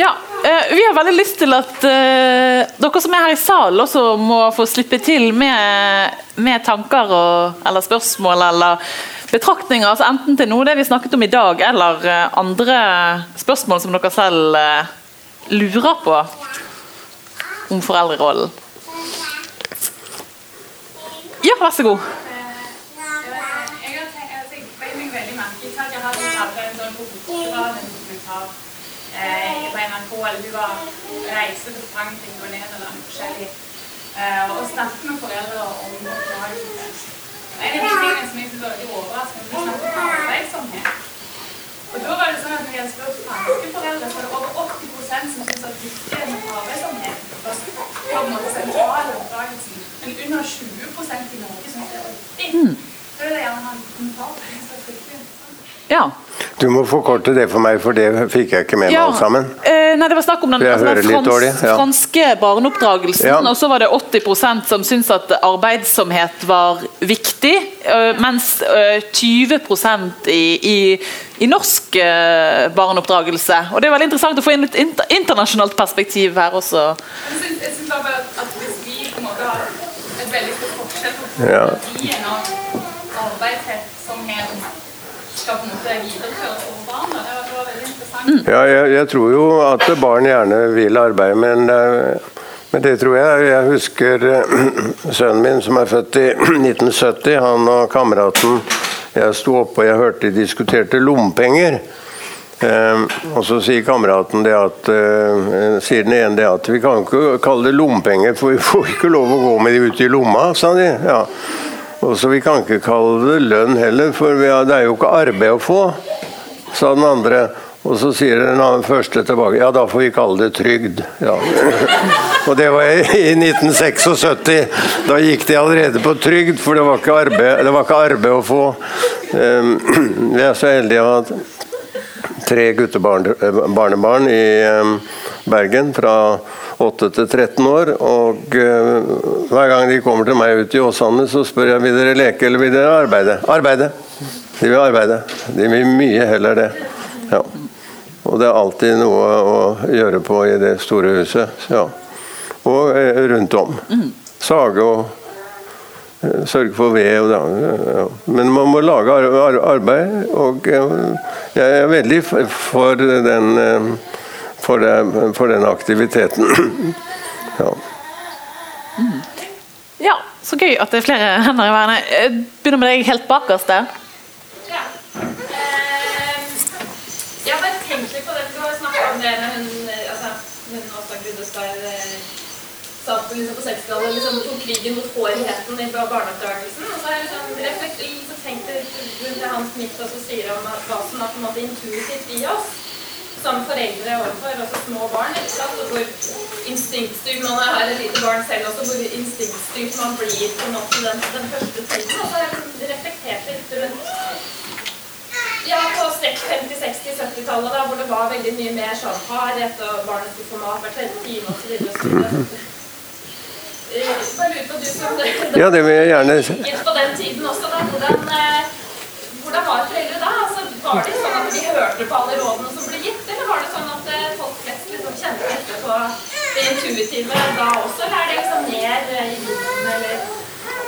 ja eh, vi har veldig lyst til at uh, dere som er her i salen også må få slippe til med, med tanker og, eller spørsmål eller betraktninger. Altså enten til noe det vi snakket om i dag, eller uh, andre spørsmål som dere selv uh, lurer på om foreldrerollen. Ja, vær så god. Eh, på NRK, eller hun var reiste til Frankrike og Nederland forskjellig, eh, og snakket med foreldre om oppdragelse. En av de tingene som jeg syntes var veldig overraskende, var snakket om arbeidsomhet. Og da var det sånn at Når vi hadde spurt franske foreldre, så var det over 80% som syntes at viktigheten av arbeidsomhet var sentral oppdragelsen. Men under 20% i Norge syntes det var viktig. Så vil jeg gjerne ha en kommentar. Ja. Du må forkorte det for meg, for det fikk jeg ikke med meg alt sammen. Eh, nei, Det var snakk om den, altså, den frans, dårlig, ja. franske barneoppdragelsen, ja. og så var det 80% som syntes at arbeidsomhet var viktig, øh, mens øh, 20 i, i, i norsk øh, barneoppdragelse. Og Det er veldig interessant å få inn et inter, internasjonalt perspektiv her også. Jeg synes, jeg synes bare at Hvis vi på en måte har et veldig stort forskjell på ja. verdien av arbeidsomhet skal på en måte videreføres over barna. Det var, det var veldig interessant. Mm. Ja, jeg, jeg, tror jo at barn gjerne vil arbeide, men, eh, men det tror jeg. Jeg husker eh, *clears throat* sønnen min som er født i *clears throat* 1970. Han og kameraten Jeg sto oppe og jeg hørte de diskuterte lommepenger. Eh, og så sier kameraten det at eh, sier den ene det at vi kan ikke kalle det lommepenger, for vi får ikke lov å gå med de ute i lomma, sa de. Ja. Så Vi kan ikke kalle det lønn heller, for det er jo ikke arbeid å få, sa den andre. Og så sier den første tilbake ja, da får vi kalle det trygd. Ja. *laughs* Og det var i 1976. Da gikk de allerede på trygd, for det var ikke arbeid, var ikke arbeid å få. Ehm, *clears throat* vi er så heldige å ha tre guttebarnebarn i ehm, Bergen fra 8 til 13 år. Og uh, hver gang de kommer til meg ut i Åsane, så spør jeg vil dere leke eller vil dere arbeide. Arbeide! De vil arbeide. De vil mye heller det. Ja. Og det er alltid noe å gjøre på i det store huset. Ja. Og uh, rundt om. Sage og uh, sørge for ved. Og det, ja. Men man må lage arbeid, og jeg er veldig for den for, det, for den aktiviteten. *clears throat* ja. Mm. ja. så gøy at det er flere hender i verden. Jeg begynner med deg helt bakerst der. Ja. Eh, jeg har tenkt litt på det, du har snakka om det med hun, altså, hun Åsta Grudestad eh, sa liksom på 60-tallet liksom, tok krigen mot hårheten i barneoppdragelsen. Og så har jeg liksom, reflekt, liksom tenkt rundt det Hans Smith også sier om hva som er på en måte intuitivt i oss som foreldre overfor også små barn. ikke sant? Og hvor instinktstyrt man er her et lite barn selv også, hvor instinktstyrt man blir på en måte den, den første tiden. Og så har jeg reflektert litt rundt ja, på 50-, 60-, 70-tallet, da, hvor det var veldig mye mer sånn hardhet, og barnet skulle få mat hver tredje time osv. Bare lurer på du som Ja, det vil jeg gjerne På den tiden også, da. Hvordan, eh, hvordan var foreldre da? Altså, var det sånn at de hørte på alle rådene som ble gitt, eller var det sånn at eh, folk flest liksom kjente etter på det intuitive da også, eller er det liksom mer eh, i vinden, eller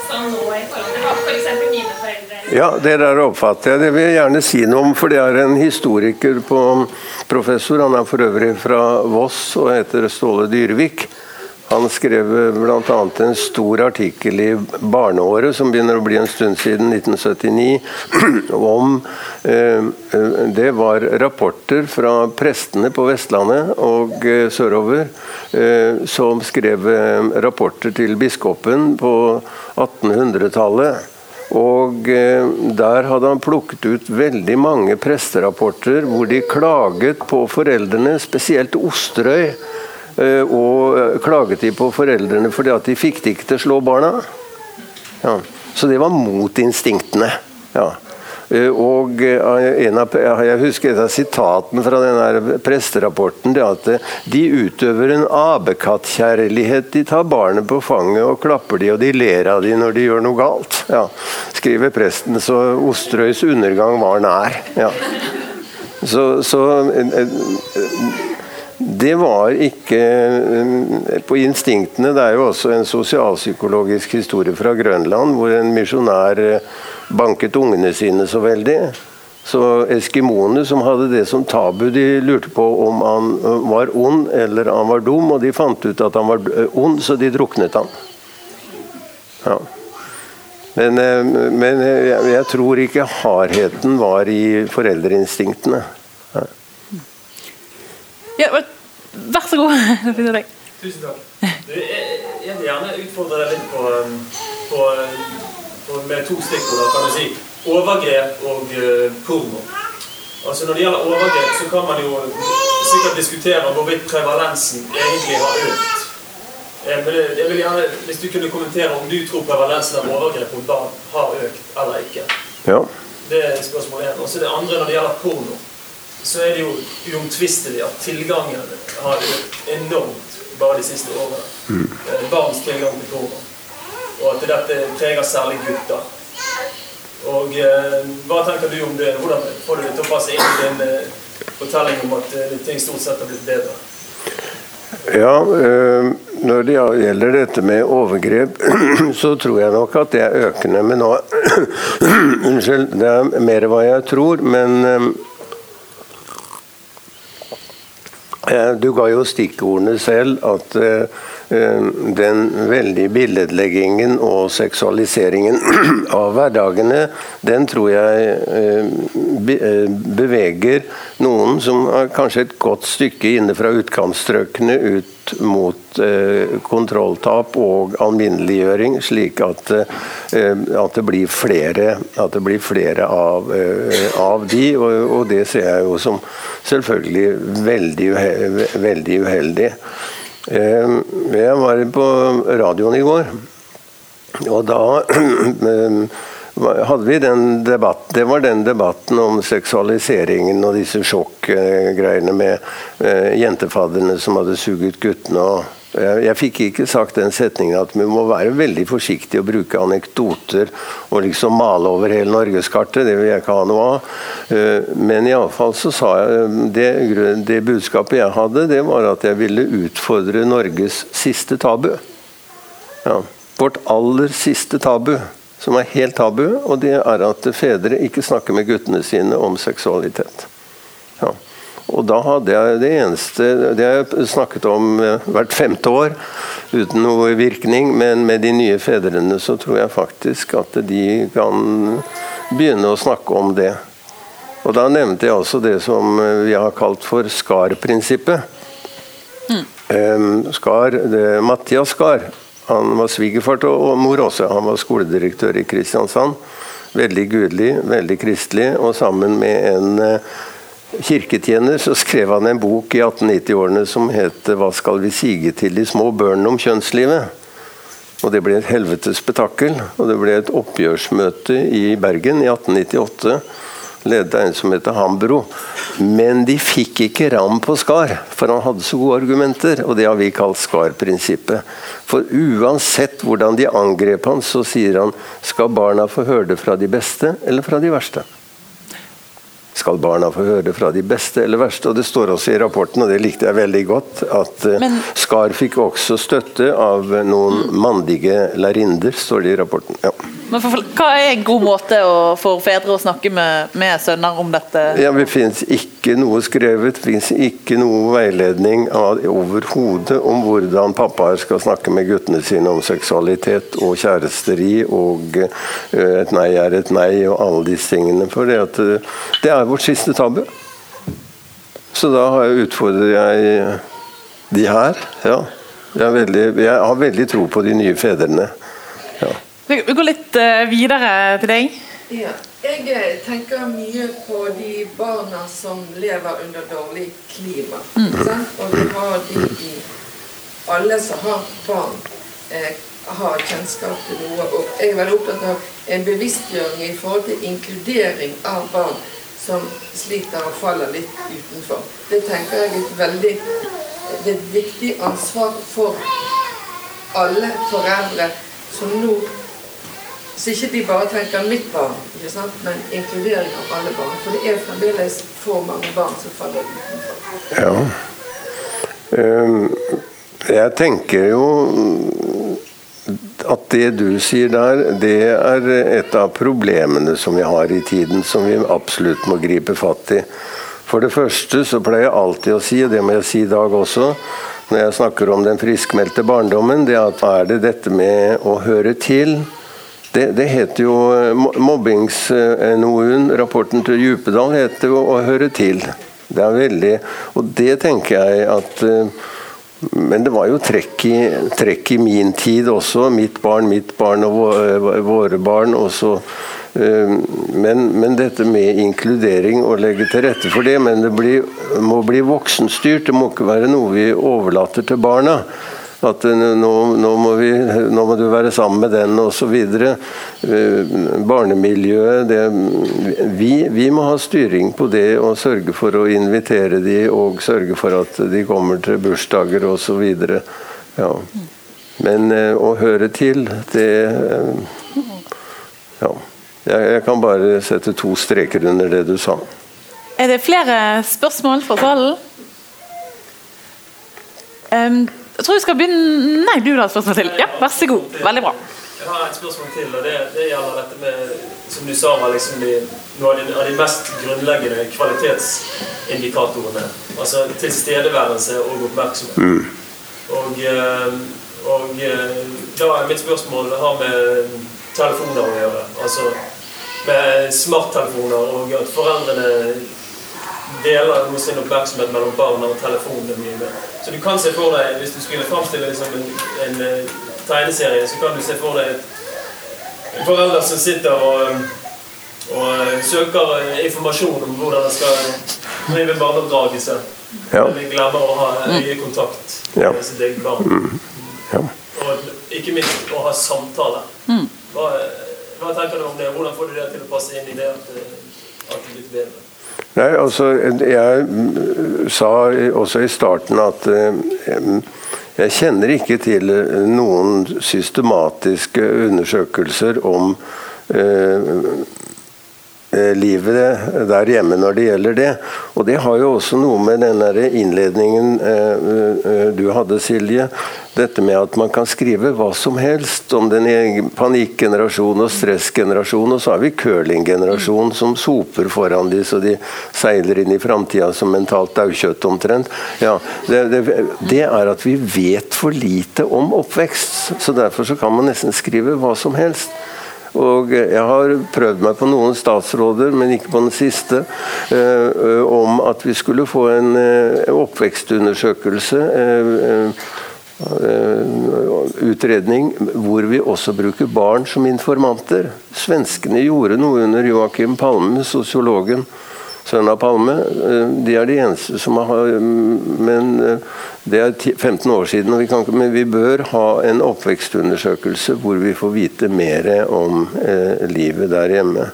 sånn nå i forhold til f.eks. For mine foreldre? Ja, det der oppfatter jeg. Det vil jeg gjerne si noe om, for det er en historiker på professor, han er for øvrig fra Voss og heter Ståle Dyrvik. Han skrev bl.a. en stor artikkel i Barneåret, som begynner å bli en stund siden, 1979, *clears throat* om eh, Det var rapporter fra prestene på Vestlandet og eh, sørover eh, som skrev rapporter til biskopen på 1800-tallet. Og Der hadde han plukket ut veldig mange presterapporter hvor de klaget på foreldrene, spesielt Osterøy og eh, klaget de på foreldrene fordi at de fikk de ikke til å slå barna. Ja. Så det var mot instinktene. Ja. Eh, og av, Jeg husker et av sitatene fra denne presterapporten. det at De utøver en apekattkjærlighet. De tar barnet på fanget og klapper de, og de ler av de når de gjør noe galt. Ja. Skriver presten, så Osterøys undergang var nær. Ja. Så, så det var ikke eh, på instinktene. Det er jo også en sosialpsykologisk historie fra Grønland, hvor en misjonær eh, banket ungene sine så veldig. Så eskimoene som hadde det som tabu, de lurte på om han eh, var ond eller han var dum, og de fant ut at han var ond, så de druknet han. Ja. Men, men jeg, jeg tror ikke hardheten var i foreldreinstinktene. Ja. Vær så god. *laughs* Tusen takk. Du, jeg, jeg vil gjerne utfordre deg litt på, um, på, på, med to stikkord. kan du si. Overgrep og uh, porno. Altså Når det gjelder overgrep, så kan man jo sikkert diskutere hvorvidt prevalensen egentlig har økt. Jeg vil, jeg vil gjerne, Hvis du kunne kommentere om du tror prevalensen av overgrep mot barn har økt eller ikke. Ja. Det er spørsmål én. Og så det andre når det gjelder porno, så er det jo uomtvistelig at tilgangen har økt enormt bare de siste årene. Mm. Barns tilgang til porno. Og at dette preger særlig gutter. Og eh, Hva tenker du om det? Hvordan får du det til å passe inn i din eh, fortelling om at eh, ting stort sett har blitt bedre? Ja, øh, Når det gjelder dette med overgrep, *clears throat* så tror jeg nok at det er økende. Men nå *clears throat* Unnskyld, det er mer hva jeg tror, men øh, Du ga jo stikkordene selv. At uh, den veldige billedleggingen og seksualiseringen *clears throat* av hverdagene, den tror jeg uh, beveger noen som er kanskje et godt stykke inne fra utkantstrøkene ut mot eh, kontrolltap og alminneliggjøring, slik at, eh, at, det blir flere, at det blir flere av, eh, av de. Og, og, det ser jeg jo som selvfølgelig veldig, veldig uheldig. Jeg var på radioen i går, og da *clears throat* hadde vi den debatten Det var den debatten om seksualiseringen og disse sjokkgreiene med eh, jentefadderne som hadde suget guttene. og jeg, jeg fikk ikke sagt den setningen at vi må være veldig forsiktige og bruke anekdoter og liksom male over hele norgeskartet. Det vil jeg ikke ha noe av. Eh, men iallfall så sa jeg det, det budskapet jeg hadde, det var at jeg ville utfordre Norges siste tabu. Ja, vårt aller siste tabu som er helt tabu, og det er at fedre ikke snakker med guttene sine om seksualitet. Ja. Og da hadde jeg det eneste Det har jeg snakket om eh, hvert femte år uten noe virkning, men med de nye fedrene så tror jeg faktisk at de kan begynne å snakke om det. Og da nevnte jeg også det som vi har kalt for SKAR-prinsippet. Mm. Skar, det, Mathias Skar han var svigerfar og mor også. Han var skoledirektør i Kristiansand. Veldig gudelig, veldig kristelig. Og sammen med en eh, kirketjener så skrev han en bok i 1890-årene som het 'Hva skal vi sige til de små børnene om kjønnslivet'? Og Det ble et helvetes spetakkel. Og det ble et oppgjørsmøte i Bergen i 1898 ledet av en som heter Hambro. Men de fikk ikke ram på Skar, for han hadde så gode argumenter. Og det har vi kalt Skar-prinsippet. For uansett hvordan de angrep han, så sier han skal barna få høre det fra de beste eller fra de verste skal barna få høre fra de beste eller verste. og Det står også i rapporten, og det likte jeg veldig godt, at eh, Men, Skar fikk også støtte av noen mm. mandige lærerinder, står det i rapporten. Ja. Men for, Hva er en god måte å, for fedre å snakke med, med sønner om dette? Ja, Det finnes ikke noe skrevet, det finnes ikke noe veiledning overhodet om hvordan pappaer skal snakke med guttene sine om seksualitet og kjæresteri og uh, et nei er et nei og alle disse tingene. For det, at, det er vårt siste tabu. Så da utfordrer jeg de her. Ja. Jeg, veldig, jeg har veldig tro på de nye fedrene. Ja. Vi går litt uh, videre til deg. Ja. Jeg eh, tenker mye på de barna som lever under dårlig klima. Mm. Og vi har de i Alle som har barn, eh, har kjennskap til noe. Og jeg er veldig opptatt av en bevisstgjøring i forhold til inkludering av barn som sliter og faller litt utenfor. Det tenker jeg er et veldig det er et viktig ansvar for alle foreldre som nå så ikke de bare tenker 'mitt barn', ikke sant? men inkludering av alle barn. For det er fremdeles for mange barn som faller utenfor. Ja. Jeg tenker jo at det du sier der, det er et av problemene som vi har i tiden, som vi absolutt må gripe fatt i. For det første så pleier jeg alltid å si, og det må jeg si i dag også, når jeg snakker om den friskmeldte barndommen, det at er det dette med å høre til Det, det heter jo eh, Mobbings-NOU-en, rapporten til Djupedal, heter jo 'Å høre til'. Det er veldig Og det tenker jeg at eh, Men det var jo trekk i, trekk i min tid også. Mitt barn, mitt barn og våre barn. også men, men, dette med inkludering og legge til rette for det, men det blir, må bli voksenstyrt. Det må ikke være noe vi overlater til barna. At eh, nå, nå, må vi, nå, må du være sammen med den osv. Eh, barnemiljøet det, vi, vi, må ha styring på det og sørge for å invitere de og sørge for at de kommer til bursdager osv. Ja. Men eh, å høre til, det Ja. Jeg, kan bare sette to streker under det du sa. Er det flere spørsmål fra salen? Um, jeg tror vi skal begynne Nei, du har et spørsmål til. Ja, vær så god. Veldig bra. Jeg har et spørsmål til, og det, det gjelder dette med Som du sa var liksom de, noen av de, mest grunnleggende kvalitetsindikatorene. Altså tilstedeværelse og oppmerksomhet. Mm. Og, eh, og, eh, da er mitt spørsmål har med telefoner å gjøre. Altså med smarttelefoner, og at foreldrene deler noe sin oppmerksomhet mellom barna og telefonene mine. Så du kan se for deg, Hvis du skulle framstille liksom en, en, eh, tegneserie, så kan du se for deg en forelder som sitter og, og eh, søker eh, informasjon om hvordan han skal drive barneoppdragelse. Ja. Vi glemmer å ha øyekontakt ja. med sitt eget barn. Mm. Ja. Og ikke minst å ha samtale. Mm. Hva, hva, tenker du om det? Hvordan får du det til å passe inn i det at, at det blir bedre? Nei, altså, Jeg sa også i starten at eh, jeg kjenner ikke til noen systematiske undersøkelser om eh, Eh, livet der hjemme når det gjelder det. Og det har jo også noe med den innledningen eh, eh, du hadde, Silje. Dette med at man kan skrive hva som helst om den panikkgenerasjonen og stressgenerasjonen, og så har vi curlinggenerasjonen som soper foran de så de seiler inn i framtida som mentalt daukjøtt omtrent. Ja, det, det, det er at vi vet for lite om oppvekst, så derfor så kan man nesten skrive hva som helst. Og jeg har prøvd meg på noen statsråder, men ikke på den siste, eh, om at vi skulle få en eh, oppvekstundersøkelse. Eh, utredning hvor vi også bruker barn som informanter. Svenskene gjorde noe under Joakim Palme, sosiologen sønn av Palme. Eh, de er de eneste som har Men eh, det er 15 år siden, vi kan, men vi bør ha en oppvekstundersøkelse hvor vi får vite mer om eh, livet der hjemme.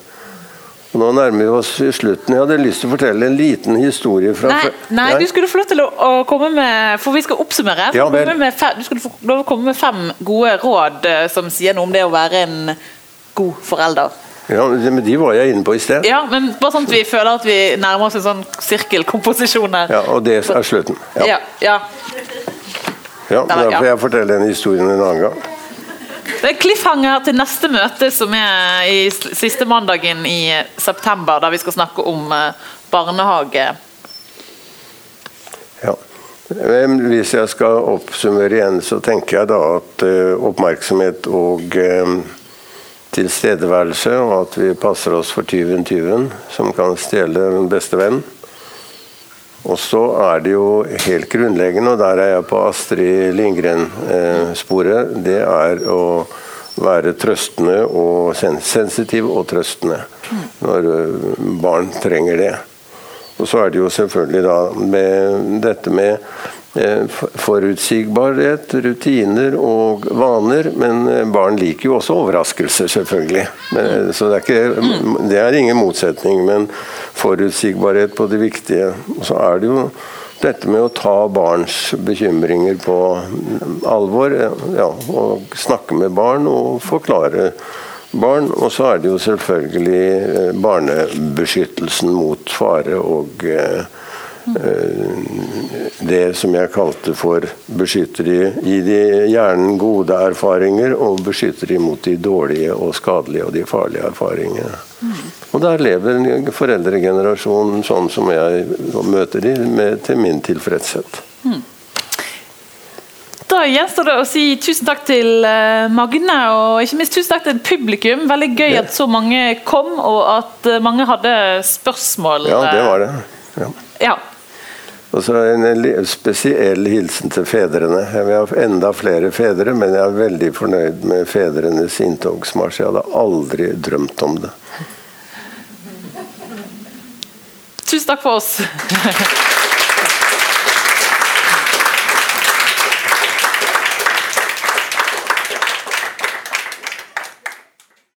Og nå nærmer vi oss slutten. Jeg hadde lyst til å fortelle en liten historie fra Nei, nei du skulle få lov til å, komme med For vi skal oppsummere. Ja, fem, du skulle få lov til å komme med fem gode råd som sier noe om det å være en god forelder. Ja, men De var jeg inne på i sted. Ja, men bare sånn at vi føler at vi nærmer oss en sånn sirkelkomposisjon her. Ja, Og det er slutten. Ja, ja. ja. Da får jeg fortelle den historien en annen gang. Det er cliffhanger til neste møte, som er i siste mandagen i september, der vi skal snakke om eh, barnehage. Ja. Hvis jeg skal oppsummere igjen, så tenker jeg da at uh, oppmerksomhet og tilstedeværelse, og at vi passer oss for tyven-tyven, som kan stjele den beste venn. Og så er det jo helt grunnleggende, og der er jeg på Astrid Lindgren-sporet, det er å være trøstende og sensitiv og trøstende når barn trenger det. Og så er det jo selvfølgelig da med dette med Eh, forutsigbarhet, rutiner og vaner. Men eh, barn liker jo også overraskelser, selvfølgelig. Men, så det er, ikke, det er ingen motsetning. Men forutsigbarhet på det viktige. Og så er det jo dette med å ta barns bekymringer på alvor. Ja, og snakke med barn og forklare barn. Og så er det jo selvfølgelig eh, barnebeskyttelsen mot fare og eh, Eh, det som jeg kalte for beskytter de, gi de hjernen gode erfaringer og beskytter de mot de dårlige og skadelige og de farlige erfaringene. Og der lever foreldregenerasjonen sånn som jeg møter de med, til min tilfredshet. Da gjenstår det å si tusen takk til eh, Magne, og ikke minst tusen takk til publikum. Veldig gøy at så mange kom, og at eh, mange hadde spørsmål. Ja, det var det. Ja. Ja. Og så en spesiell hilsen til fedrene. Jeg vil ha enda flere fedre, men jeg er veldig fornøyd med fedrenes inntogsmarsj. Jeg hadde aldri drømt om det. Tusen takk for oss.